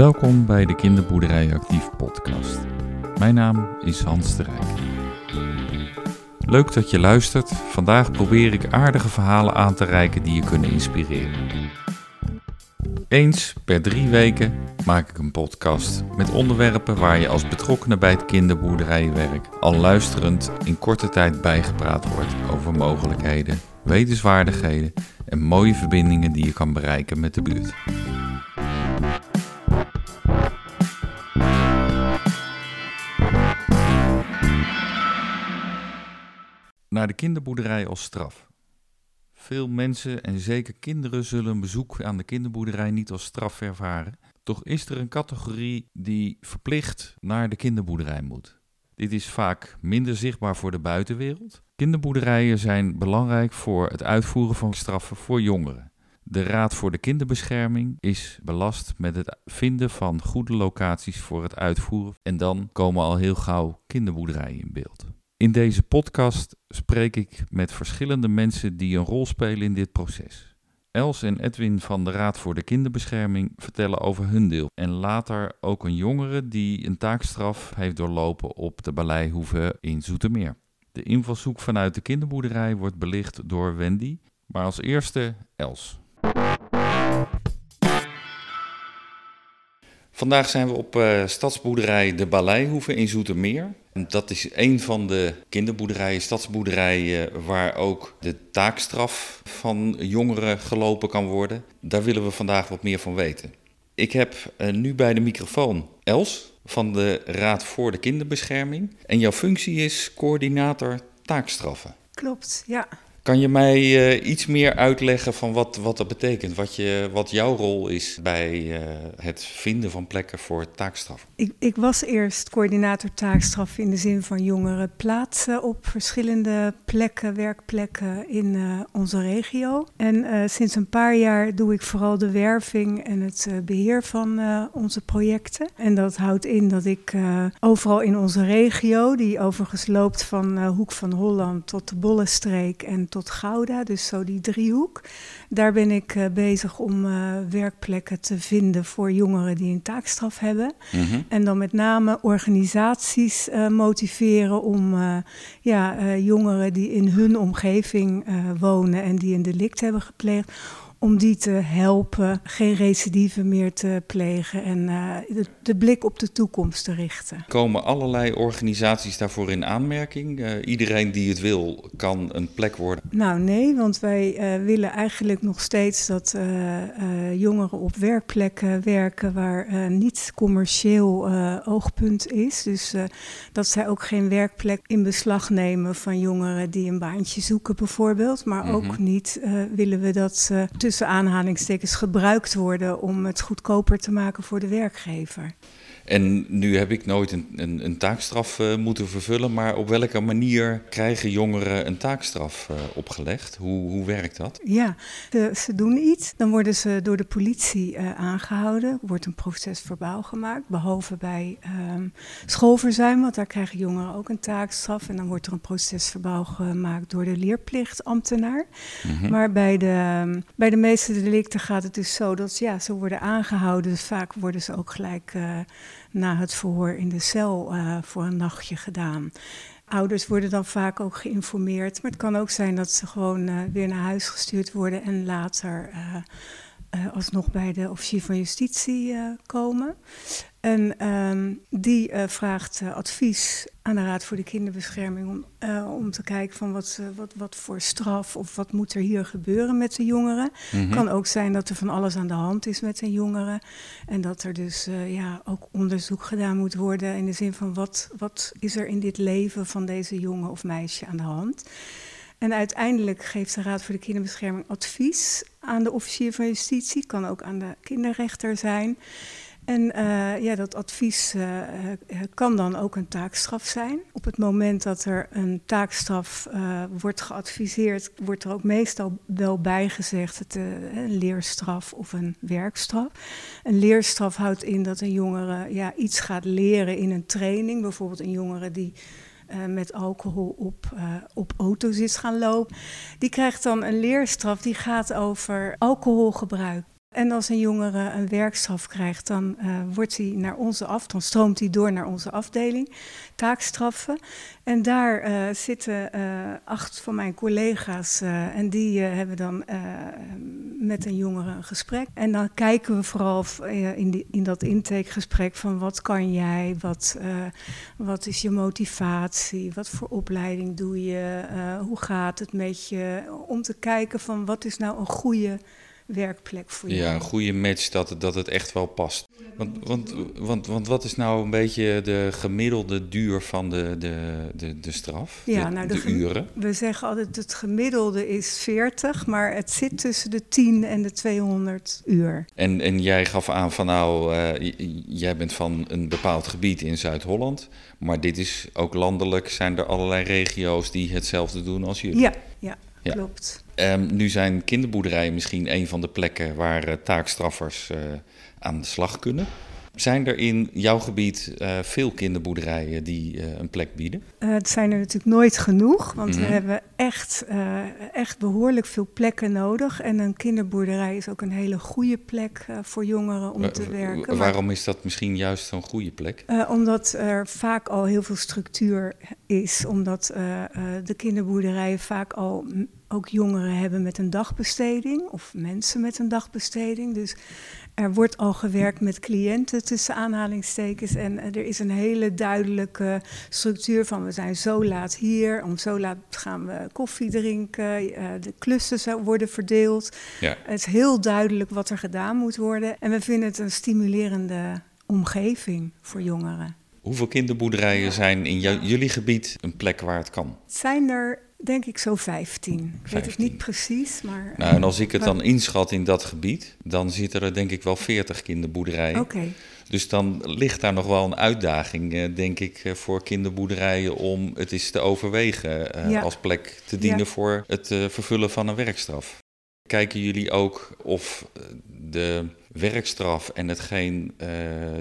Welkom bij de Kinderboerderij Actief podcast. Mijn naam is Hans de Rijk. Leuk dat je luistert. Vandaag probeer ik aardige verhalen aan te reiken die je kunnen inspireren. Eens per drie weken maak ik een podcast met onderwerpen waar je als betrokkenen bij het kinderboerderijwerk al luisterend in korte tijd bijgepraat wordt over mogelijkheden, wetenswaardigheden en mooie verbindingen die je kan bereiken met de buurt. Naar de kinderboerderij als straf. Veel mensen en zeker kinderen zullen een bezoek aan de kinderboerderij niet als straf ervaren. Toch is er een categorie die verplicht naar de kinderboerderij moet. Dit is vaak minder zichtbaar voor de buitenwereld. Kinderboerderijen zijn belangrijk voor het uitvoeren van straffen voor jongeren. De Raad voor de Kinderbescherming is belast met het vinden van goede locaties voor het uitvoeren. En dan komen al heel gauw kinderboerderijen in beeld. In deze podcast spreek ik met verschillende mensen die een rol spelen in dit proces. Els en Edwin van de Raad voor de Kinderbescherming vertellen over hun deel. En later ook een jongere die een taakstraf heeft doorlopen op de Baleihoeve in Zoetermeer. De invalshoek vanuit de kinderboerderij wordt belicht door Wendy, maar als eerste Els. Vandaag zijn we op uh, stadsboerderij De Baleihoeve in Zoetermeer. Dat is een van de kinderboerderijen, stadsboerderijen, waar ook de taakstraf van jongeren gelopen kan worden. Daar willen we vandaag wat meer van weten. Ik heb uh, nu bij de microfoon Els van de Raad voor de Kinderbescherming. En jouw functie is coördinator taakstraffen. Klopt, ja. Kan je mij uh, iets meer uitleggen van wat, wat dat betekent? Wat, je, wat jouw rol is bij uh, het vinden van plekken voor taakstraf? Ik, ik, was eerst coördinator taakstraf in de zin van jongeren plaatsen op verschillende plekken, werkplekken in uh, onze regio. En sinds een paar jaar doe ik vooral de werving en het beheer van onze projecten. En dat houdt in dat ik overal in onze regio, die overigens loopt van Hoek van Holland tot de Bollenstreek en tot Gouda, dus zo die driehoek. Daar ben ik uh, bezig om uh, werkplekken te vinden voor jongeren die een taakstraf hebben. Mm -hmm. En dan met name organisaties uh, motiveren om ja, jongeren die in hun omgeving wonen en die een delict hebben gepleegd om die te helpen geen recidive meer te plegen en uh, de, de, blik op de toekomst te richten. Komen allerlei organisaties daarvoor in aanmerking? Uh, iedereen die het wil, kan een plek worden? Nou nee, want wij uh, willen eigenlijk nog steeds dat jongeren op werkplekken werken waar niet commercieel oogpunt is. Dus dat zij ook geen werkplek in beslag nemen van jongeren die een baantje zoeken bijvoorbeeld. Maar mm -hmm. ook niet willen we dat ze tussen aanhalingstekens gebruikt worden om het goedkoper te maken voor de werkgever. En nu heb ik nooit een, een, een taakstraf uh, moeten vervullen, maar op welke manier krijgen jongeren een taakstraf uh, opgelegd? Hoe, hoe werkt dat? Ja, de, ze doen iets, dan worden ze door de politie uh, aangehouden, wordt een proces verbaal gemaakt, behalve bij um, schoolverzuim, want daar krijgen jongeren ook een taakstraf. En dan wordt er een proces verbaal gemaakt door de leerplichtambtenaar. Mm -hmm. Maar bij de, um, bij de meeste delicten gaat het dus zo dat ja, ze worden aangehouden, dus vaak worden ze ook gelijk na het verhoor in de cel uh, voor een nachtje gedaan. Ouders worden dan vaak ook geïnformeerd, maar het kan ook zijn dat ze gewoon uh, weer naar huis gestuurd worden en later uh, alsnog bij de officier van justitie komen. En um, die uh, vraagt uh, advies aan de Raad voor de Kinderbescherming om, uh, om te kijken van wat, wat, wat voor straf of wat moet er hier gebeuren met de jongeren. Het mm-hmm. kan ook zijn dat er van alles aan de hand is met een jongere en dat er dus ja, ook onderzoek gedaan moet worden in de zin van wat, wat is er in dit leven van deze jongen of meisje aan de hand. En uiteindelijk geeft de Raad voor de Kinderbescherming advies aan de officier van justitie, kan ook aan de kinderrechter zijn. En uh, ja, dat advies uh, kan dan ook een taakstraf zijn. Op het moment dat er een taakstraf wordt geadviseerd, wordt er ook meestal wel bijgezegd het, een leerstraf of een werkstraf. Een leerstraf houdt in dat een jongere ja, iets gaat leren in een training. Bijvoorbeeld een jongere die met alcohol op, uh, op auto's is gaan lopen. Die krijgt dan een leerstraf die gaat over alcoholgebruik. En als een jongere een werkstraf krijgt, dan uh, wordt hij naar onze af, dan stroomt hij door naar onze afdeling, taakstraffen. En daar uh, zitten uh, acht van mijn collega's en die hebben dan met een jongere een gesprek. En dan kijken we vooral in, die, in dat intakegesprek van wat kan jij, wat, wat is je motivatie, wat voor opleiding doe je, hoe gaat het met je, om te kijken van wat is nou een goede werkplek voor jou. Ja, een goede match dat, dat het echt wel past. Want, want, want, want wat is nou een beetje de gemiddelde duur van de, de, de, de straf? Ja, de, nou de, uren? We zeggen altijd het gemiddelde is 40, maar het zit tussen de 10 en de 200 uur. En, en jij gaf aan van nou, uh, jij bent van een bepaald gebied in Zuid-Holland, maar dit is ook landelijk, zijn er allerlei regio's die hetzelfde doen als jullie? Ja, ja. Klopt. Um, nu zijn kinderboerderijen misschien een van de plekken waar uh, taakstraffers uh, aan de slag kunnen. Zijn er in jouw gebied uh, veel kinderboerderijen die een plek bieden? het zijn er natuurlijk nooit genoeg, want mm we hebben echt, echt behoorlijk veel plekken nodig. En een kinderboerderij is ook een hele goede plek voor jongeren om te werken. Waarom maar, is dat misschien juist zo'n goede plek? omdat er vaak al heel veel structuur is, omdat de kinderboerderijen vaak al ook jongeren hebben met een dagbesteding of mensen met een dagbesteding. Dus er wordt al gewerkt met cliënten tussen aanhalingstekens. En er is een hele duidelijke structuur van we zijn zo laat hier, om zo laat gaan we koffie drinken, uh, de klussen worden verdeeld. Ja. Het is heel duidelijk wat er gedaan moet worden. En we vinden het een stimulerende omgeving voor jongeren. Hoeveel kinderboerderijen zijn in jullie gebied een plek waar het kan? Het zijn er denk ik zo 15. 15. Ik weet het niet precies, maar... Nou, en als ik het dan inschat in dat gebied, dan zitten er denk ik wel 40 kinderboerderijen. Oké. Okay. Dus dan ligt daar nog wel een uitdaging, eh, denk ik, eh, voor kinderboerderijen om het eens te overwegen uh, ja. als plek te dienen ja. voor het uh, vervullen van een werkstraf. Kijken jullie ook of de werkstraf en hetgeen uh,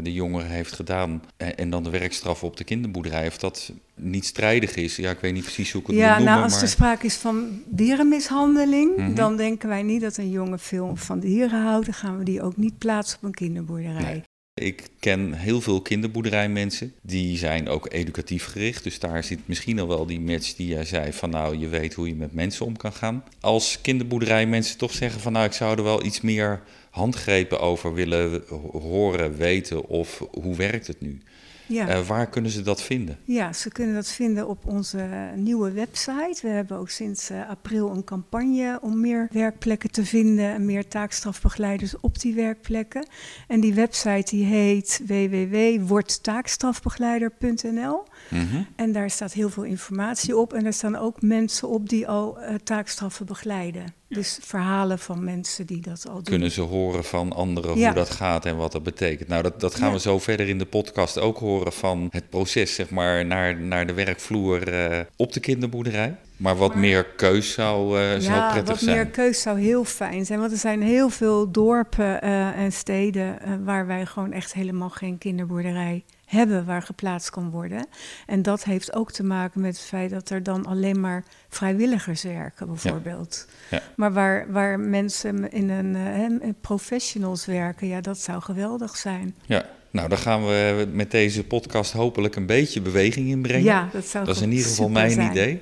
de jongere heeft gedaan en, en, dan de werkstraf op de kinderboerderij, of dat niet strijdig is. Ja, ik weet niet precies hoe ik het ja, moet noemen. Ja, nou, als maar... er sprake is van dierenmishandeling, mm -hmm. dan denken wij niet dat een jongen veel van dieren houdt. Dan gaan we die ook niet plaatsen op een kinderboerderij. Nee. Ik ken heel veel kinderboerderijmensen. Die zijn ook educatief gericht. Dus daar zit misschien al wel die match die jij zei van nou, je weet hoe je met mensen om kan gaan. Als kinderboerderijmensen toch zeggen van nou, ik zou er wel iets meer handgrepen over willen horen, weten of hoe werkt het nu? Ja. Uh, waar kunnen ze dat vinden? Ja, ze kunnen dat vinden op onze nieuwe website. We hebben ook sinds uh, april een campagne om meer werkplekken te vinden en meer taakstrafbegeleiders op die werkplekken. En die website die heet www.wordtaakstrafbegeleider.nl. Mm -hmm. En daar staat heel veel informatie op en er staan ook mensen op die al uh, taakstraffen begeleiden. Dus verhalen van mensen die dat al doen. Kunnen ze horen van anderen ja. hoe dat gaat en wat dat betekent. Nou, dat, dat gaan ja. we zo verder in de podcast ook horen van het proces, zeg maar, naar, naar de werkvloer uh, op de kinderboerderij. Maar wat maar, meer keus zou, uh, zou ja, prettig zijn. zijn. wat meer keus zou heel fijn zijn. Want er zijn heel veel dorpen uh, en steden waar wij gewoon echt helemaal geen kinderboerderij hebben waar geplaatst kan worden. En dat heeft ook te maken met het feit dat er dan alleen maar vrijwilligers werken, bijvoorbeeld. Ja. Ja. Maar waar, waar mensen in een professionals werken, ja, dat zou geweldig zijn. Ja. Nou, dan gaan we met deze podcast hopelijk een beetje beweging inbrengen. Ja, dat zou Dat is in ieder geval mijn zijn. idee.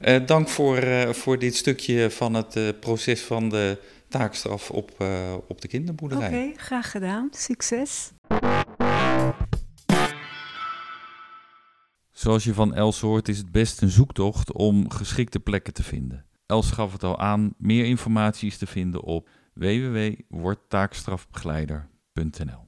Uh, dank voor, uh, voor dit stukje van het uh, proces van de taakstraf op, op de kinderboerderij. Oké, okay, graag gedaan. Succes. Zoals je van Els hoort is het best een zoektocht om geschikte plekken te vinden. Els gaf het al aan, meer informatie is te vinden op www.wordtaakstrafbegeleider.nl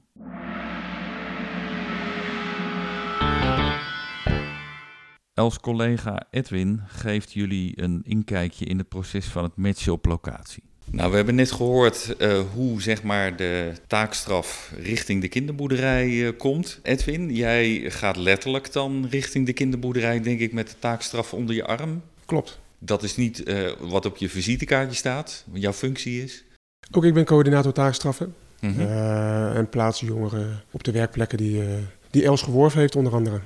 Els collega Edwin geeft jullie een inkijkje in het proces van het matchen op locatie. Nou, we hebben net gehoord uh, hoe zeg maar, de taakstraf richting de kinderboerderij uh, komt. Edwin, jij gaat letterlijk dan richting de kinderboerderij, denk ik, met de taakstraf onder je arm. Klopt. Dat is niet uh, wat op je visitekaartje staat, wat jouw functie is. Ook ik ben coördinator taakstraffen mm -hmm. en plaats jongeren op de werkplekken die, die Els geworven heeft, onder andere.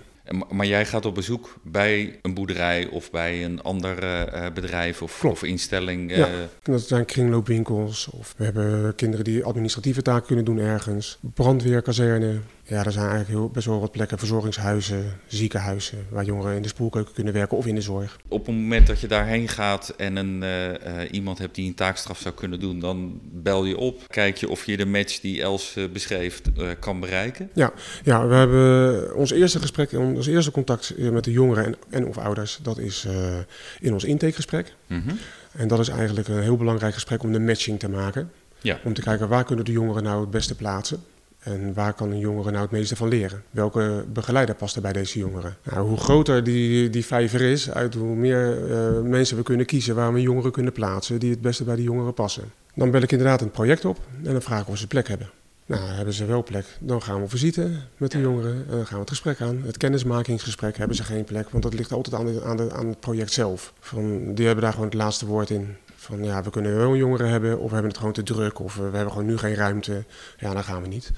Maar jij gaat op bezoek bij een boerderij of bij een ander uh, bedrijf of, of, instelling? Ja, dat zijn kringloopwinkels of we hebben kinderen die administratieve taken kunnen doen ergens. Brandweerkazerne, ja, er zijn eigenlijk heel, best wel wat plekken, verzorgingshuizen, ziekenhuizen, waar jongeren in de spoelkeuken kunnen werken of in de zorg. Op het moment dat je daarheen gaat en een, uh, iemand hebt die een taakstraf zou kunnen doen, dan bel je op, kijk je of je de match die Els uh, beschreef kan bereiken? Ja, ja, we hebben ons eerste gesprek, ons eerste contact met de jongeren en, en of ouders, dat is in ons intakegesprek. Mm -hmm. En dat is eigenlijk een heel belangrijk gesprek om de matching te maken. Ja. Om te kijken waar kunnen de jongeren nou het beste plaatsen. En waar kan een jongere nou het meeste van leren? Welke begeleider past er bij deze jongeren? Nou, hoe groter die, die vijver is, uit hoe meer uh, mensen we kunnen kiezen waar we jongeren kunnen plaatsen die het beste bij die jongeren passen. Dan bel ik inderdaad een project op en dan vraag ik of ze plek hebben. Nou, hebben ze wel plek, dan gaan we visite met de jongeren en dan gaan we het gesprek aan. Het kennismakingsgesprek hebben ze geen plek, want dat ligt altijd aan, de, aan, de, aan het project zelf. Van, die hebben daar gewoon het laatste woord in. Van ja, we kunnen wel jongeren hebben, of we hebben het gewoon te druk, of we hebben gewoon nu geen ruimte. Ja, dan gaan we niet.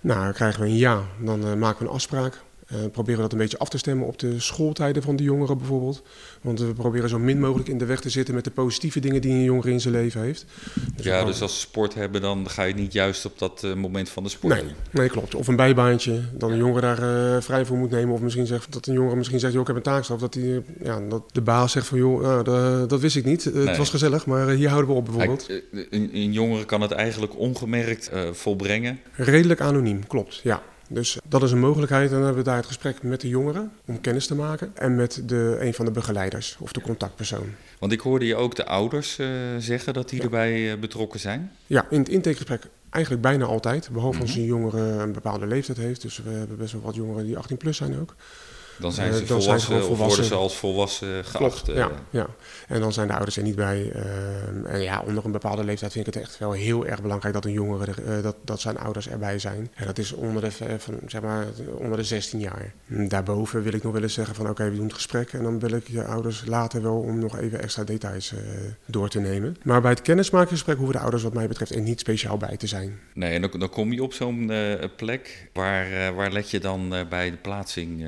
Nou, dan krijgen we een ja, dan uh, maken we een afspraak. Uh, proberen dat een beetje af te stemmen op de schooltijden van de jongeren bijvoorbeeld. Want we proberen zo min mogelijk in de weg te zitten met de positieve dingen die een jongere in zijn leven heeft. Dus ja, dus als ze sport hebben, dan ga je niet juist op dat uh, moment van de sport. Nee, nee, klopt. Of een bijbaantje, dan een jongere daar uh, vrij voor moet nemen. Of misschien zegt dat een jongere misschien zegt, joh, ik heb een taakstraf. Dat, die, ja, dat de baas zegt van, joh, nou, dat, dat wist ik niet. Nee. Het was gezellig, maar hier houden we op bijvoorbeeld. Een, een jongere kan het eigenlijk ongemerkt volbrengen. Redelijk anoniem, klopt, ja. Dus dat is een mogelijkheid. Dan hebben we daar het gesprek met de jongeren om kennis te maken. En met de, een van de begeleiders of de contactpersoon. Want ik hoorde je ook de ouders uh, zeggen dat die ja. erbij uh, betrokken zijn. Ja, in het intakegesprek eigenlijk bijna altijd. Behalve mm -hmm. als een jongere een bepaalde leeftijd heeft. Dus we hebben best wel wat jongeren die 18 plus zijn ook. Dan zijn ze, dan volwassen, zijn ze volwassen, worden ze als volwassen geacht. Klopt, ja, ja, en dan zijn de ouders er niet bij. Uh, en ja, onder een bepaalde leeftijd vind ik het echt wel heel erg belangrijk dat een jongere, uh, dat, dat zijn ouders erbij zijn. En dat is onder de, van, zeg maar, onder de 16 jaar. Daarboven wil ik nog wel eens zeggen van oké, okay, we doen het gesprek. En dan wil ik je ouders later wel om nog even extra details door te nemen. Maar bij het kennismakingsgesprek hoeven de ouders wat mij betreft er niet speciaal bij te zijn. Nee, en dan, dan kom je op zo'n plek. Waar, waar let je dan bij de plaatsing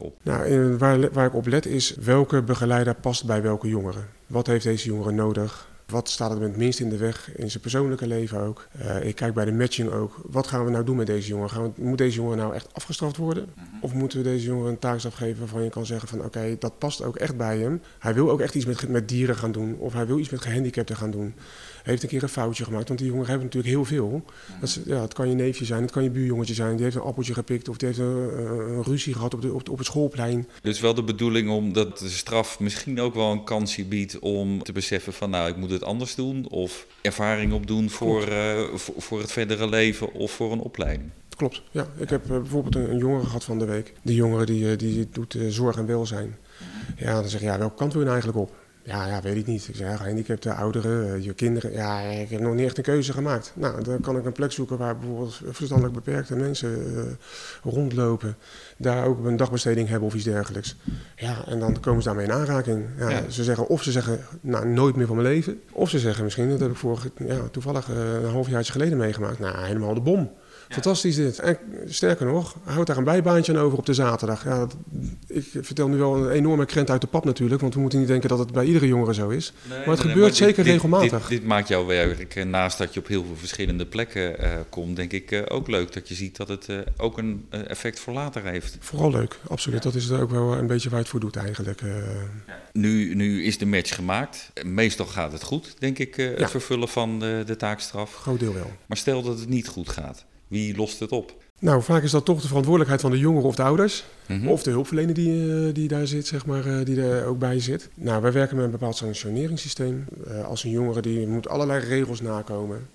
op? Nou, waar, waar ik op let is welke begeleider past bij welke jongere. Wat heeft deze jongere nodig? Wat staat er het minst in de weg in zijn persoonlijke leven ook? Uh, ik kijk bij de matching ook. Wat gaan we nou doen met deze jongen? Gaan we, moet deze jongen nou echt afgestraft worden? Of moeten we deze jongen een taakstraf geven waarvan je kan zeggen van oké, okay, dat past ook echt bij hem. Hij wil ook echt iets met, met dieren gaan doen. Of hij wil iets met gehandicapten gaan doen heeft een keer een foutje gemaakt. Want die jongeren hebben natuurlijk heel veel. Dat is, ja, het kan je neefje zijn, het kan je buurjongetje zijn. Die heeft een appeltje gepikt of die heeft een, een ruzie gehad op, de, op, op het schoolplein. Dus wel de bedoeling om dat de straf misschien ook wel een kansje biedt om te beseffen van nou, ik moet het anders doen. Of ervaring opdoen voor, uh, voor, voor het verdere leven of voor een opleiding. Klopt, ja. Ik heb uh, bijvoorbeeld een, een jongere gehad van de week. Die jongere die, die doet uh, zorg en welzijn. Ja, dan zeg je, ja, welke kant wil je nou eigenlijk op? Ja, ja, weet ik niet. Ik zeg, gehandicapte ouderen, eh, je kinderen. Ja, ik heb nog niet echt een keuze gemaakt. Nou, dan kan ik een plek zoeken waar bijvoorbeeld verstandelijk beperkte mensen uh, rondlopen. Daar ook een dagbesteding hebben of iets dergelijks. Ja, en dan komen ze daarmee in aanraking. Ja, ja. Ze zeggen, of ze zeggen, nou, nooit meer van mijn leven. Of ze zeggen misschien, dat heb ik vorige, ja, toevallig uh, een halfjaartje geleden meegemaakt. Nou, helemaal de bom. Fantastisch dit. En sterker nog, houd daar een bijbaantje aan over op de zaterdag. Ja, dat, ik vertel nu wel een enorme krent uit de pap natuurlijk, want we moeten niet denken dat het bij iedere jongere zo is. Nee, maar het nee, gebeurt maar zeker dit, regelmatig. Dit, dit, maakt jouw werk, naast dat je op heel veel verschillende plekken uh, komt, denk ik uh, ook leuk dat je ziet dat het uh, ook een effect voor later heeft. Vooral leuk, absoluut. Ja. Dat is er ook wel een beetje waar het voor doet eigenlijk. Ja. Nu, nu is de match gemaakt. Meestal gaat het goed, denk ik, het vervullen van de, de taakstraf. Groot deel wel. Maar stel dat het niet goed gaat. Wie lost het op? Nou, vaak is dat toch de verantwoordelijkheid van de jongeren of de ouders. Mm -hmm. Of de hulpverlener die, die daar zit, zeg maar, die er ook bij zit. Nou, wij werken met een bepaald sanctioneringssysteem. Uh, als een jongere die moet allerlei regels nakomen.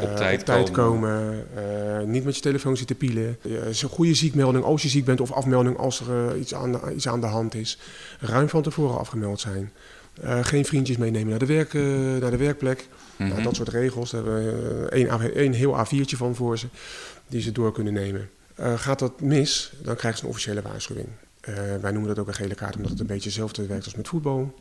Op tijd, op tijd komen, komen niet met je telefoon zitten pielen. Een goede ziekmelding als je ziek bent of afmelding als er iets, aan de, iets aan de hand is. Ruim van tevoren afgemeld zijn. geen vriendjes meenemen naar de, werk, naar de werkplek. Mm -hmm. nou, dat soort regels. Daar hebben we één, één heel A4'tje van voor ze, die ze door kunnen nemen. Uh, gaat dat mis, dan krijgen ze een officiële waarschuwing. Uh, wij noemen dat ook een gele kaart, omdat het een beetje hetzelfde werkt als met voetbal.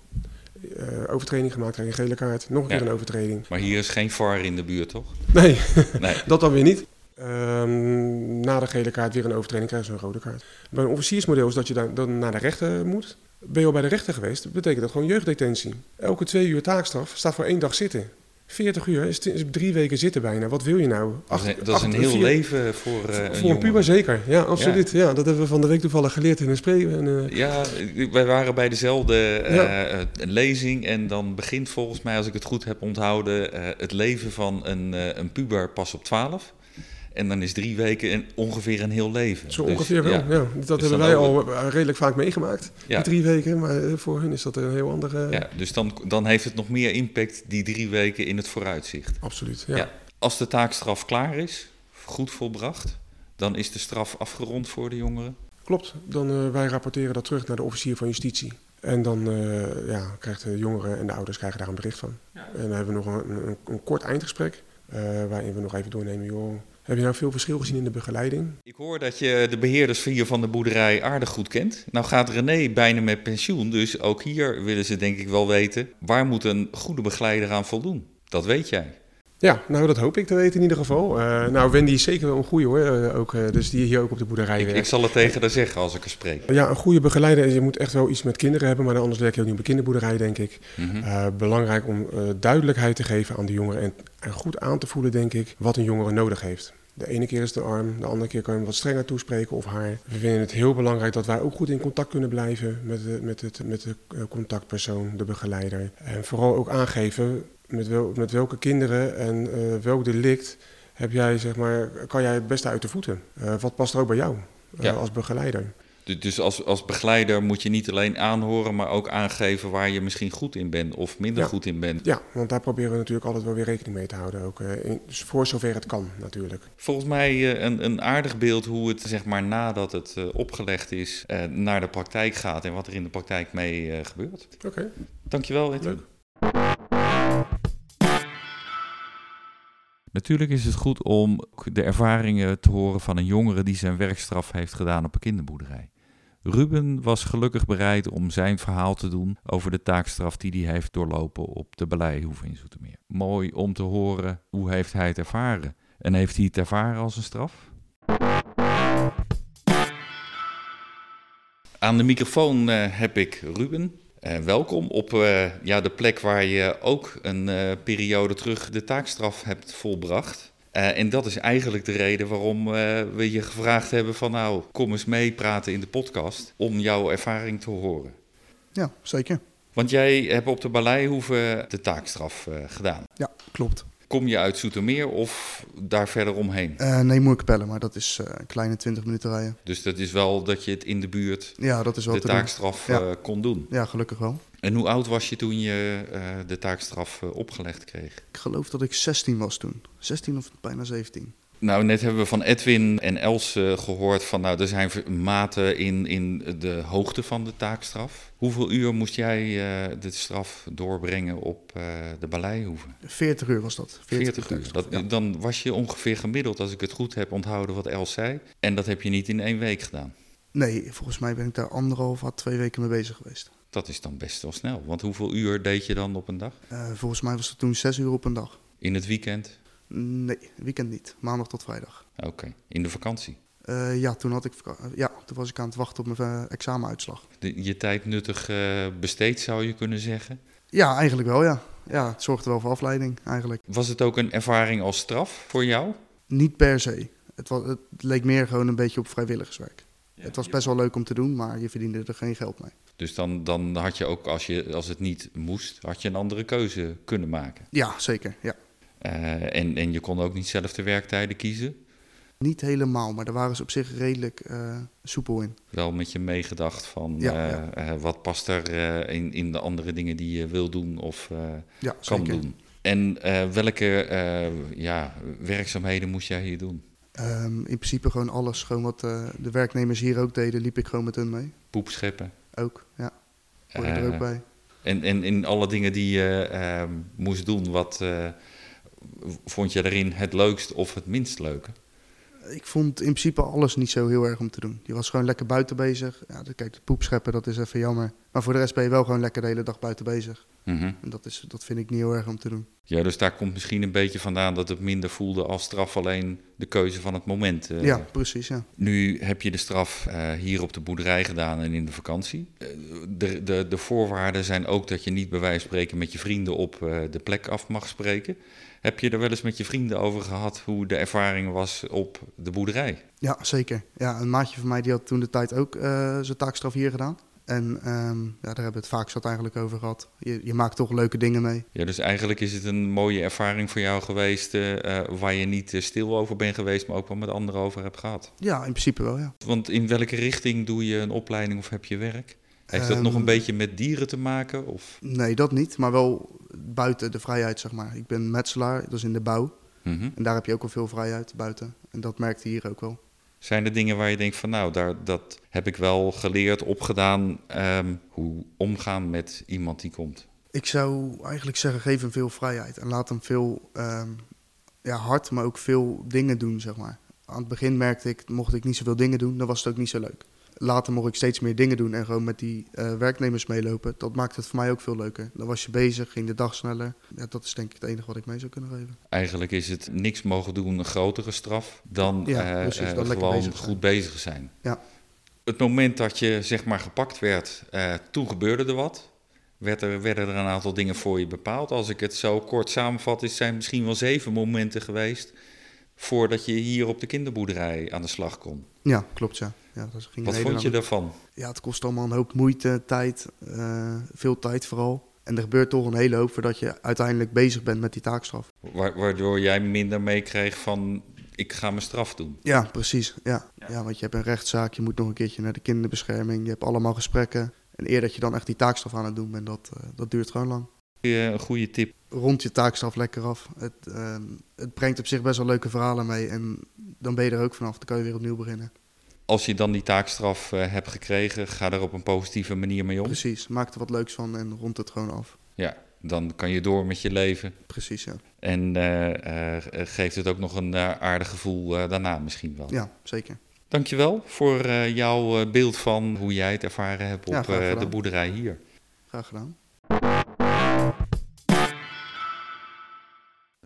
Uh, overtreding gemaakt, krijg je een gele kaart. Nog een ja. keer een overtreding. Maar hier is geen VAR in de buurt, toch? Nee, nee. dat dan weer niet. Ehm, na de gele kaart weer een overtreding krijgen ze een rode kaart. Bij een officiersmodel is dat je dan, dan naar de rechter moet. Ben je al bij de rechter geweest, betekent dat gewoon jeugddetentie. Elke twee uur taakstraf staat voor één dag zitten. 40 uur is, is drie weken zitten bijna. Wat wil je nou? Acht, dat is, dat is een heel vier, leven voor, uh, voor een, puber zeker. Ja, absoluut. Ja. ja. dat hebben we van de week toevallig geleerd in een uh, ja, wij waren bij dezelfde uh, ja. lezing en dan begint volgens mij, als ik het goed heb onthouden, het leven van een, een puber pas op 12. En dan is drie weken ongeveer een heel leven. Zo dus, ongeveer wel, ja. ja. Dat dus hebben wij al redelijk vaak meegemaakt, ja. die drie weken. Maar eh, voor hun is dat een heel andere... Ja, dus dan, dan heeft het nog meer impact, die drie weken in het vooruitzicht. Absoluut, ja. Als de taakstraf klaar is, goed volbracht, dan is de straf afgerond voor de jongeren? Klopt, dan uh, wij rapporteren dat terug naar de officier van justitie. En dan uh, ja, krijgt de jongeren en de ouders krijgen daar een bericht van. En dan hebben we nog een, een, een kort eindgesprek, waarin we nog even doornemen, joh heb je nou veel verschil gezien in de begeleiding? Ik hoor dat je de beheerders hier van de boerderij aardig goed kent. Nou gaat René bijna met pensioen, dus ook hier willen ze denk ik wel weten... waar moet een goede begeleider aan voldoen? Dat weet jij. Ja, nou dat hoop ik te weten in ieder geval. Uh, nou, Wendy is zeker wel een goede hoor, uh, ook, uh, dus die hier ook op de boerderij ik, werkt. Ik zal het tegen haar zeggen als ik er spreek. Ja, een goede begeleider, je moet echt wel iets met kinderen hebben, maar anders werk je ook niet op een kinderboerderij denk ik. Mm -hmm. belangrijk om duidelijkheid te geven aan de jongeren en, en goed aan te voelen denk ik wat een jongere nodig heeft. De ene keer is de arm, de andere keer kan je hem wat strenger toespreken of haar. We vinden het heel belangrijk dat wij ook goed in contact kunnen blijven met de, met het, met de eh, contactpersoon, de begeleider. En vooral ook aangeven met, wel, met welke kinderen en uh, welk delict heb jij, zeg maar, kan jij het beste uit de voeten. Uh, wat past er ook bij jou uh, als begeleider? Dus als, als begeleider moet je niet alleen aanhoren, maar ook aangeven waar je misschien goed in bent of minder ja. goed in bent. Ja, want daar proberen we natuurlijk altijd wel weer rekening mee te houden. Ook, in, dus voor zover het kan natuurlijk. Volgens mij een, een aardig beeld hoe het zeg maar nadat het opgelegd is naar de praktijk gaat en wat er in de praktijk mee gebeurt. Oké. Okay. Dankjewel Edwin. Natuurlijk is het goed om de ervaringen te horen van een jongere die zijn werkstraf heeft gedaan op een kinderboerderij. Ruben was gelukkig bereid om zijn verhaal te doen over de taakstraf die hij heeft doorlopen op de Beleihoeve in Zoetermeer. Mooi om te horen hoe heeft hij het ervaren. En heeft hij het ervaren als een straf? Aan de microfoon uh, heb ik Ruben. Uh, welkom op uh, ja, de plek waar je ook een periode terug de taakstraf hebt volbracht. En dat is eigenlijk de reden waarom we je gevraagd hebben van nou, kom eens mee praten in de podcast om jouw ervaring te horen. Ja, zeker. Want jij hebt op de Baleihoeve de taakstraf gedaan. Ja, klopt. Kom je uit Zoetermeer of daar verder omheen? Uh, nee, Moerkapelle, maar dat is uh, een kleine 20 minuten rijden. Dus dat is wel dat je het in de buurt ja, dat is wel de taakstraf ja. uh, kon doen? Ja, gelukkig wel. En hoe oud was je toen je de taakstraf opgelegd kreeg? Ik geloof dat ik 16 was toen. 16 of bijna 17. Nou, net hebben we van Edwin en Els gehoord van, nou, er zijn maten in, in de hoogte van de taakstraf. Hoeveel uur moest jij uh, de straf doorbrengen op uh, de Baleihoeve? 40 uur was dat. 40, 40 uur. Dat, ja. Dan was je ongeveer gemiddeld, als ik het goed heb onthouden wat Els zei. En dat heb je niet in één week gedaan. Nee, volgens mij ben ik daar anderhalf à twee weken mee bezig geweest. Dat is dan best wel snel. Want hoeveel uur deed je dan op een dag? volgens mij was het toen zes uur op een dag. In het weekend? Nee, weekend niet. Maandag tot vrijdag. Oké, okay. in de vakantie? Uh, ja, toen had ik, ja, toen was ik aan het wachten op mijn uh, examenuitslag. De, je tijd nuttig uh, besteed, zou je kunnen zeggen? Ja, eigenlijk wel, ja. Ja, het zorgde wel voor afleiding, eigenlijk. Was het ook een ervaring als straf voor jou? Niet per se. Het, was, het leek meer gewoon een beetje op vrijwilligerswerk. Ja, het was best wel leuk om te doen, maar je verdiende er geen geld mee. Dus dan, dan had je ook, als, je, als het niet moest, had je een andere keuze kunnen maken? Ja, zeker, ja. Uh, en, en je kon ook niet zelf de werktijden kiezen? Niet helemaal, maar daar waren ze op zich redelijk uh, soepel in. Wel met je meegedacht van ja, uh, ja. wat past er in, in de andere dingen die je wil doen of ja, kan zeker. doen. En welke ja, werkzaamheden moest jij hier doen? Um, in principe gewoon alles. Gewoon wat de werknemers hier ook deden, liep ik gewoon met hun mee. Poepscheppen? Ook, ja. Hoor je er ook bij. En, en in alle dingen die je ehm, moest doen, wat vond je erin het leukst of het minst leuke? Ik vond in principe alles niet zo heel erg om te doen. Je was gewoon lekker buiten bezig. Ja, kijk, het poep scheppen, dat is even jammer. Maar voor de rest ben je wel gewoon lekker de hele dag buiten bezig. Mhm. En dat, is, dat vind ik niet heel erg om te doen. Ja, dus daar komt misschien een beetje vandaan dat het minder voelde als straf alleen de keuze van het moment. Uh, ja, precies. Ja. Nu heb je de straf uh, hier op de boerderij gedaan en in de vakantie. Uh, de, de, de voorwaarden zijn ook dat je niet bij wijze van spreken met je vrienden op de plek af mag spreken. Heb je er wel eens met je vrienden over gehad hoe de ervaring was op de boerderij? Ja, zeker. Ja, een maatje van mij die had toen de tijd ook zijn taakstraf hier gedaan. En um, ja, daar hebben we het vaak zat eigenlijk over gehad. Je, je, maakt toch leuke dingen mee. Ja, dus eigenlijk is het een mooie ervaring voor jou geweest... Uh, waar je niet uh, stil over bent geweest, maar ook wel met anderen over hebt gehad. Ja, in principe wel, ja. Want in welke richting doe je een opleiding of heb je werk? Heeft dat um, nog een beetje met dieren te maken? Of? Nee, dat niet, maar wel buiten de vrijheid, zeg maar. Ik ben metselaar, dat is in de bouw. Mm -hmm. En daar heb je ook wel veel vrijheid buiten. En dat merkte hier ook wel. Zijn er dingen waar je denkt van nou, daar, dat heb ik wel geleerd, opgedaan, um, hoe omgaan met iemand die komt? Ik zou eigenlijk zeggen, geef hem veel vrijheid en laat hem veel um, ja, hard, maar ook veel dingen doen, zeg maar. Aan het begin merkte ik, mocht ik niet zoveel dingen doen, dan was het ook niet zo leuk later mocht ik steeds meer dingen doen en gewoon met die uh, werknemers meelopen. Dat maakt het voor mij ook veel leuker. Dan was je bezig, ging de dag sneller. Ja, dat is denk ik het enige wat ik mee zou kunnen geven. Eigenlijk is het niks mogen doen een grotere straf dan ja, uh, dan uh, gewoon bezig goed bezig zijn. Ja. Het moment dat je zeg maar gepakt werd, toen gebeurde er wat. Werd er, werden er een aantal dingen voor je bepaald. Als ik het zo kort samenvat, is zijn misschien wel zeven momenten geweest voordat je hier op de kinderboerderij aan de slag kon. Ja, klopt ja. Ja dat ging Wat vond je daarvan? Ja, het kost allemaal een hoop moeite, tijd, uh, veel tijd vooral. En er gebeurt toch een hele hoop voordat je uiteindelijk bezig bent met die taakstraf. Waardoor jij minder meekreeg van ik ga mijn straf doen. Ja, precies. Ja. ja. Ja. want je hebt een rechtszaak, je moet nog een keertje naar de kinderbescherming, je hebt allemaal gesprekken. En eer dat je dan echt die taakstraf aan het doen bent, dat, uh, dat duurt gewoon lang. Een goede tip. Rond je taakstraf lekker af. Het, uh, het brengt op zich best wel leuke verhalen mee. En dan ben je er ook vanaf. Dan kan je weer opnieuw beginnen. Als je dan die taakstraf uh, hebt gekregen, ga er op een positieve manier mee om. Precies, maak er wat leuks van en rond het gewoon af. Ja, dan kan je door met je leven. Precies, ja. En uh, geeft het ook nog een aardig gevoel daarna misschien wel. Ja, zeker. Dankjewel voor jouw beeld van hoe jij het ervaren hebt op ja, de boerderij hier. Graag gedaan.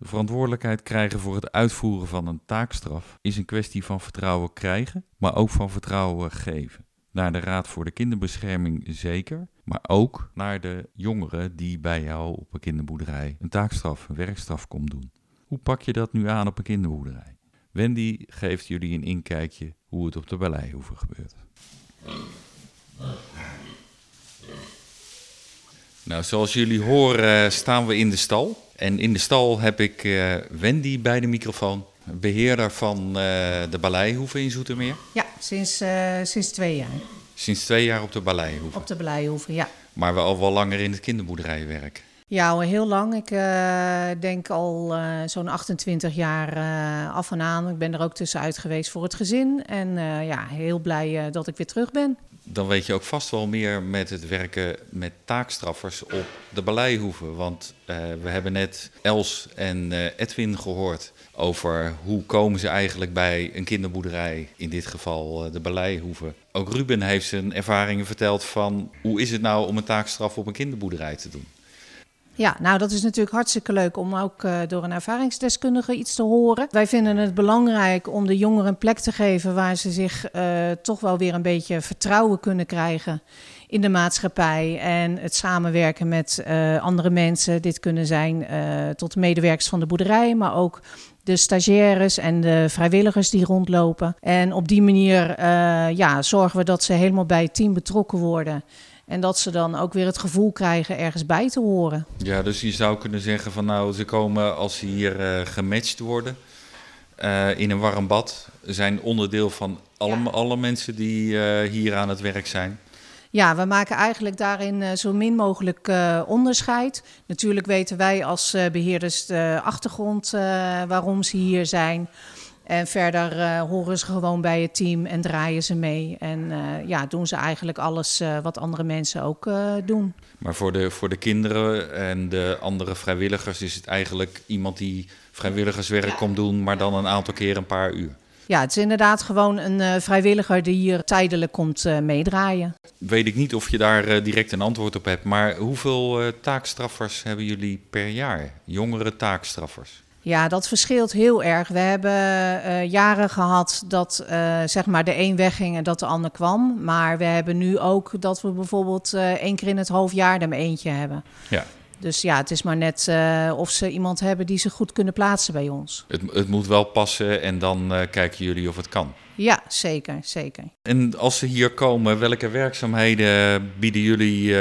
Verantwoordelijkheid krijgen voor het uitvoeren van een taakstraf is een kwestie van vertrouwen krijgen, maar ook van vertrouwen geven. Naar de Raad voor de Kinderbescherming zeker, maar ook naar de jongeren die bij jou op een kinderboerderij een taakstraf, een werkstraf komt doen. Hoe pak je dat nu aan op een kinderboerderij? Wendy geeft jullie een inkijkje hoe het op de Balleihoeve gebeurt. Nou, zoals jullie horen staan we in de stal. En in de stal heb ik uh, Wendy bij de microfoon, beheerder van uh, de Balleihoeve in Zoetermeer. Ja, sinds, uh, sinds twee jaar. Sinds twee jaar op de Balleihoeve? Op de Balleihoeve, ja. Maar wel al wel langer in het kinderboerderijwerk? Ja, heel lang. Ik denk al zo'n 28 jaar af en aan. Ik ben er ook tussenuit geweest voor het gezin. En ja, heel blij dat ik weer terug ben dan weet je ook vast wel meer met het werken met taakstraffers op de Balleihoeve. Want we hebben net Els en Edwin gehoord over hoe komen ze eigenlijk bij een kinderboerderij, in dit geval de Balleihoeve. Ook Ruben heeft zijn ervaringen verteld van hoe is het nou om een taakstraf op een kinderboerderij te doen. Ja, nou dat is natuurlijk hartstikke leuk om ook uh, door een ervaringsdeskundige iets te horen. Wij vinden het belangrijk om de jongeren een plek te geven waar ze zich uh, toch wel weer een beetje vertrouwen kunnen krijgen in de maatschappij en het samenwerken met uh, andere mensen. Dit kunnen zijn tot medewerkers van de boerderij, maar ook de stagiaires en de vrijwilligers die rondlopen. En op die manier ja, zorgen we dat ze helemaal bij het team betrokken worden. En dat ze dan ook weer het gevoel krijgen ergens bij te horen. Ja, dus je zou kunnen zeggen van nou, ze komen als ze hier uh, gematcht worden uh, in een warm bad, zijn onderdeel van alle, ja. alle mensen die uh, hier aan het werk zijn. Ja, we maken eigenlijk daarin zo min mogelijk onderscheid. Natuurlijk weten wij als beheerders de achtergrond waarom ze hier zijn. En verder uh, horen ze gewoon bij het team en draaien ze mee. En uh, ja, doen ze eigenlijk alles uh, wat andere mensen ook doen. Maar voor de, voor de kinderen en de andere vrijwilligers is het eigenlijk iemand die vrijwilligerswerk ja. komt doen, maar dan een aantal keer een paar uur. Ja, het is inderdaad gewoon een vrijwilliger die hier tijdelijk komt meedraaien. Weet ik niet of je daar direct een antwoord op hebt, maar hoeveel taakstraffers hebben jullie per jaar? Jongere taakstraffers? Ja, dat verschilt heel erg. We hebben uh, jaren gehad dat uh, zeg maar de een wegging en dat de ander kwam. Maar we hebben nu ook dat we bijvoorbeeld uh, één keer in het half jaar er eentje hebben. Ja. Dus ja, het is maar net of ze iemand hebben die ze goed kunnen plaatsen bij ons. Het, het moet wel passen en dan kijken jullie of het kan. Ja, zeker, zeker. En als ze hier komen, welke werkzaamheden bieden jullie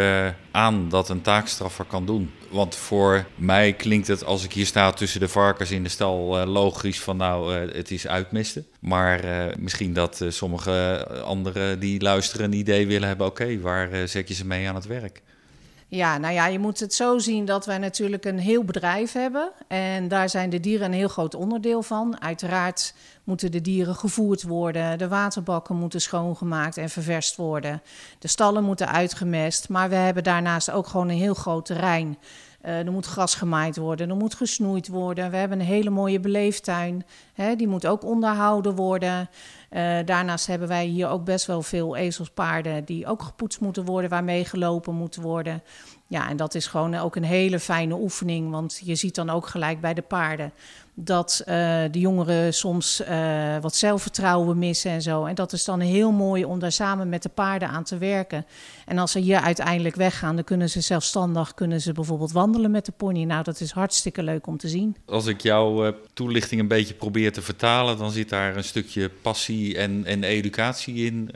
aan dat een taakstraffer kan doen? Want voor mij klinkt het als ik hier sta tussen de varkens in de stal uh, logisch van nou, uh, het is uitmisten. Maar misschien dat sommige anderen die luisteren een idee willen hebben, oké, waar zet je ze mee aan het werk? Ja, nou ja, je moet het zo zien dat wij natuurlijk een heel bedrijf hebben. En daar zijn de dieren een heel groot onderdeel van. Uiteraard moeten de dieren gevoerd worden. De waterbakken moeten schoongemaakt en ververst worden. De stallen moeten uitgemest. Maar we hebben daarnaast ook gewoon een heel groot terrein. Uh, er moet gras gemaaid worden, er moet gesnoeid worden. We hebben een hele mooie beleeftuin, hè, die moet ook onderhouden worden. Uh, daarnaast hebben wij hier ook best wel veel ezelspaarden die ook gepoetst moeten worden, waarmee gelopen moeten worden. Ja, en dat is gewoon ook een hele fijne oefening, want je ziet dan ook gelijk bij de paarden dat uh, de jongeren soms uh, wat zelfvertrouwen missen en zo. En dat is dan heel mooi om daar samen met de paarden aan te werken. En als ze hier uiteindelijk weggaan, dan kunnen ze zelfstandig kunnen ze bijvoorbeeld wandelen met de pony. Nou, dat is hartstikke leuk om te zien. Als ik jouw uh, toelichting een beetje probeer te vertalen, dan zit daar een stukje passie en, en educatie in.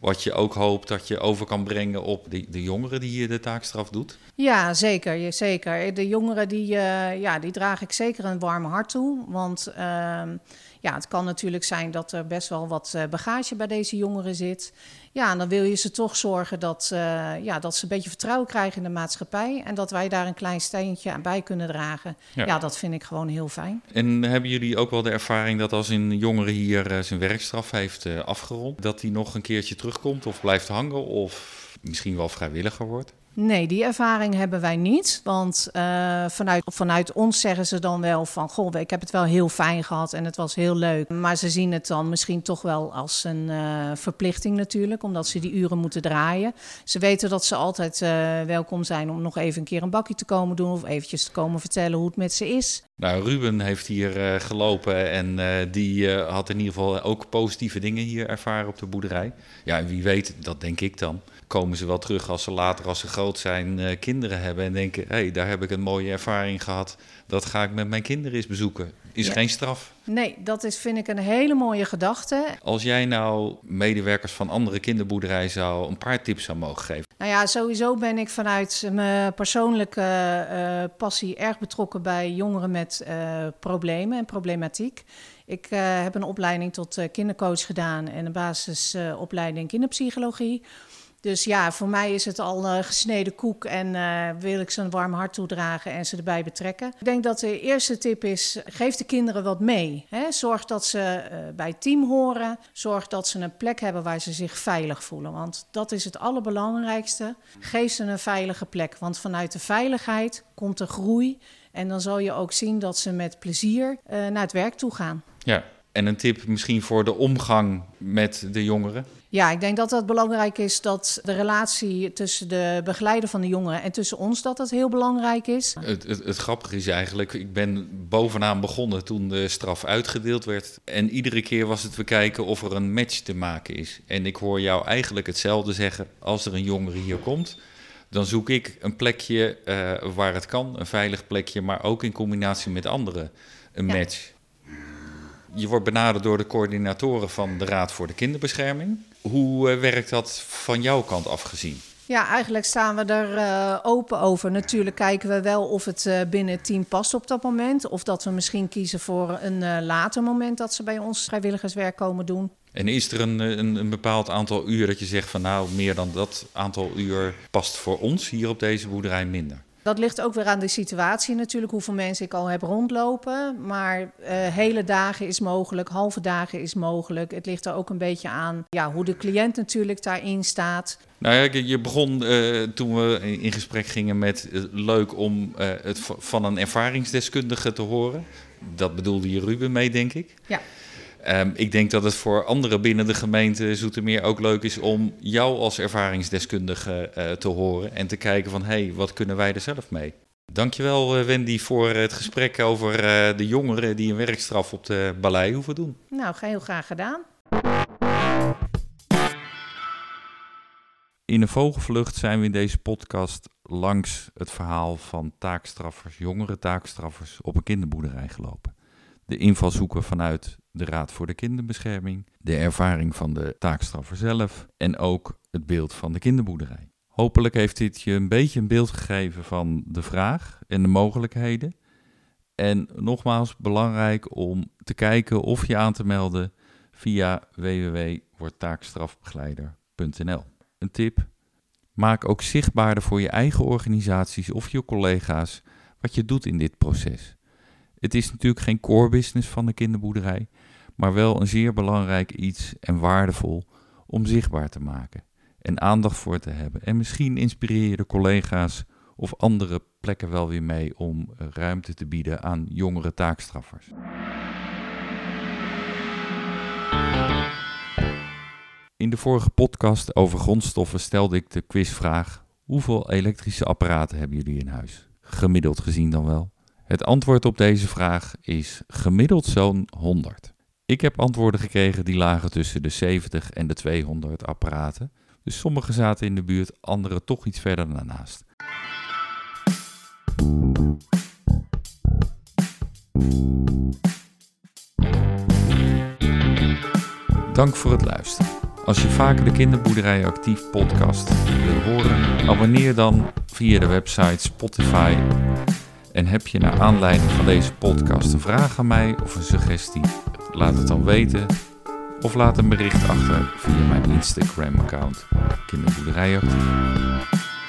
wat je ook hoopt dat je over kan brengen op de, de jongeren die je de taakstraf doet. Ja, zeker, zeker. De jongeren die, ja, die draag ik zeker een warm hart Want ehm, ja, het kan natuurlijk zijn dat er best wel wat eh, bagage bij deze jongeren zit. Ja, en dan wil je ze toch zorgen dat, uh, ja, dat ze een beetje vertrouwen krijgen in de maatschappij. En dat wij daar een klein steentje aan bij kunnen dragen. Ja. dat vind ik gewoon heel fijn. En hebben jullie ook wel de ervaring dat als een jongere hier uh, zijn werkstraf heeft afgerond, dat hij nog een keertje terugkomt of blijft hangen of misschien wel vrijwilliger wordt? Nee, die ervaring hebben wij niet. Want uh, vanuit, vanuit ons zeggen ze dan wel van... goh, ik heb het wel heel fijn gehad en het was heel leuk. Maar ze zien het dan misschien toch wel als een uh, verplichting natuurlijk... omdat ze die uren moeten draaien. Ze weten dat ze altijd uh, welkom zijn om nog even een keer een bakje te komen doen... of eventjes te komen vertellen hoe het met ze is. Nou, Ruben heeft hier gelopen en die had in ieder geval ook positieve dingen hier ervaren op de boerderij. Ja, en wie weet, dat denk ik dan komen ze wel terug als ze later, als ze groot zijn, uh, kinderen hebben en denken: hé, hey, daar heb ik een mooie ervaring gehad. Dat ga ik met mijn kinderen eens bezoeken. Is geen straf. Nee, dat is, vind ik een hele mooie gedachte. Als jij nou medewerkers van andere kinderboerderijen zou een paar tips zou mogen geven. Nou ja, sowieso ben ik vanuit mijn persoonlijke uh, passie erg betrokken bij jongeren met uh, problemen en problematiek. Ik heb een opleiding tot kindercoach gedaan en een basisopleiding kinderpsychologie. Dus ja, voor mij is het al uh, gesneden koek en uh, wil ik ze een warm hart toedragen en ze erbij betrekken. Ik denk dat de eerste tip is, geef de kinderen wat mee. Hè? Zorg dat ze uh, bij het team horen. Zorg dat ze een plek hebben waar ze zich veilig voelen. Want dat is het allerbelangrijkste. Geef ze een veilige plek, want vanuit de veiligheid komt de groei. En dan zal je ook zien dat ze met plezier naar het werk toe gaan. Ja, en een tip misschien voor de omgang met de jongeren? Ja, ik denk dat het belangrijk is dat de relatie tussen de begeleider van de jongeren en tussen ons, dat dat heel belangrijk is. Het, het, het, grappige is eigenlijk, ik ben bovenaan begonnen toen de straf uitgedeeld werd. En iedere keer was het we kijken of er een match te maken is. En ik hoor jou eigenlijk hetzelfde zeggen als er een jongere hier komt. Dan zoek ik een plekje uh, waar het kan, een veilig plekje, maar ook in combinatie met anderen een ja. match. Je wordt benaderd door de coördinatoren van de Raad voor de Kinderbescherming. Hoe uh, werkt dat van jouw kant afgezien? Ja, eigenlijk staan we er uh, open over. Natuurlijk kijken we wel of het uh, binnen het team past op dat moment. Of dat we misschien kiezen voor een later moment dat ze bij ons vrijwilligerswerk komen doen. En is er een, een, een, bepaald aantal uur dat je zegt van nou, meer dan dat aantal uur past voor ons hier op deze boerderij minder? Dat ligt ook weer aan de situatie natuurlijk, hoeveel mensen ik al heb rondlopen. Maar uh, hele dagen is mogelijk, halve dagen is mogelijk. Het ligt er ook een beetje aan ja, hoe de cliënt natuurlijk daarin staat. Nou ja, je begon uh, toen we in gesprek gingen met uh, leuk om het van een ervaringsdeskundige te horen. Dat bedoelde je Ruben mee, denk ik. Ja. Ehm, ik denk dat het voor anderen binnen de gemeente Zoetermeer ook leuk is om jou als ervaringsdeskundige uh, te horen en te kijken van hé, hey, wat kunnen wij er zelf mee? Dankjewel uh, Wendy voor het gesprek over uh, de jongeren die een werkstraf op de balei hoeven doen. Nou, heel graag gedaan. In een vogelvlucht zijn we in deze podcast langs het verhaal van taakstraffers, jongere taakstraffers op een kinderboerderij gelopen. De invalshoeken vanuit de Raad voor de Kinderbescherming, de ervaring van de taakstraffer zelf en ook het beeld van de kinderboerderij. Hopelijk heeft dit je een beetje een beeld gegeven van de vraag en de mogelijkheden. En nogmaals belangrijk om te kijken of je aan te melden via www.wordtaakstrafbegeleider.nl. Een tip: maak ook zichtbaarder voor je eigen organisaties of je collega's wat je doet in dit proces. Het is natuurlijk geen core business van de kinderboerderij, maar wel een zeer belangrijk iets en waardevol om zichtbaar te maken en aandacht voor te hebben. En misschien inspireer je de collega's of andere plekken wel weer mee om ruimte te bieden aan jongere taakstraffers. In de vorige podcast over grondstoffen stelde ik de quizvraag: hoeveel elektrische apparaten hebben jullie in huis? Gemiddeld gezien dan wel. Het antwoord op deze vraag is gemiddeld zo'n 100. Ik heb antwoorden gekregen die lagen tussen de 70 en de 200 apparaten. Dus sommige zaten in de buurt, andere toch iets verder daarnaast. Dank voor het luisteren. Als je vaker de Kinderboerderij Actief podcast wil horen, abonneer dan via de website Spotify. En heb je naar aanleiding van deze podcast een vraag aan mij of een suggestie? Laat het dan weten of laat een bericht achter via mijn Instagram-account Kinderboerderij Actief.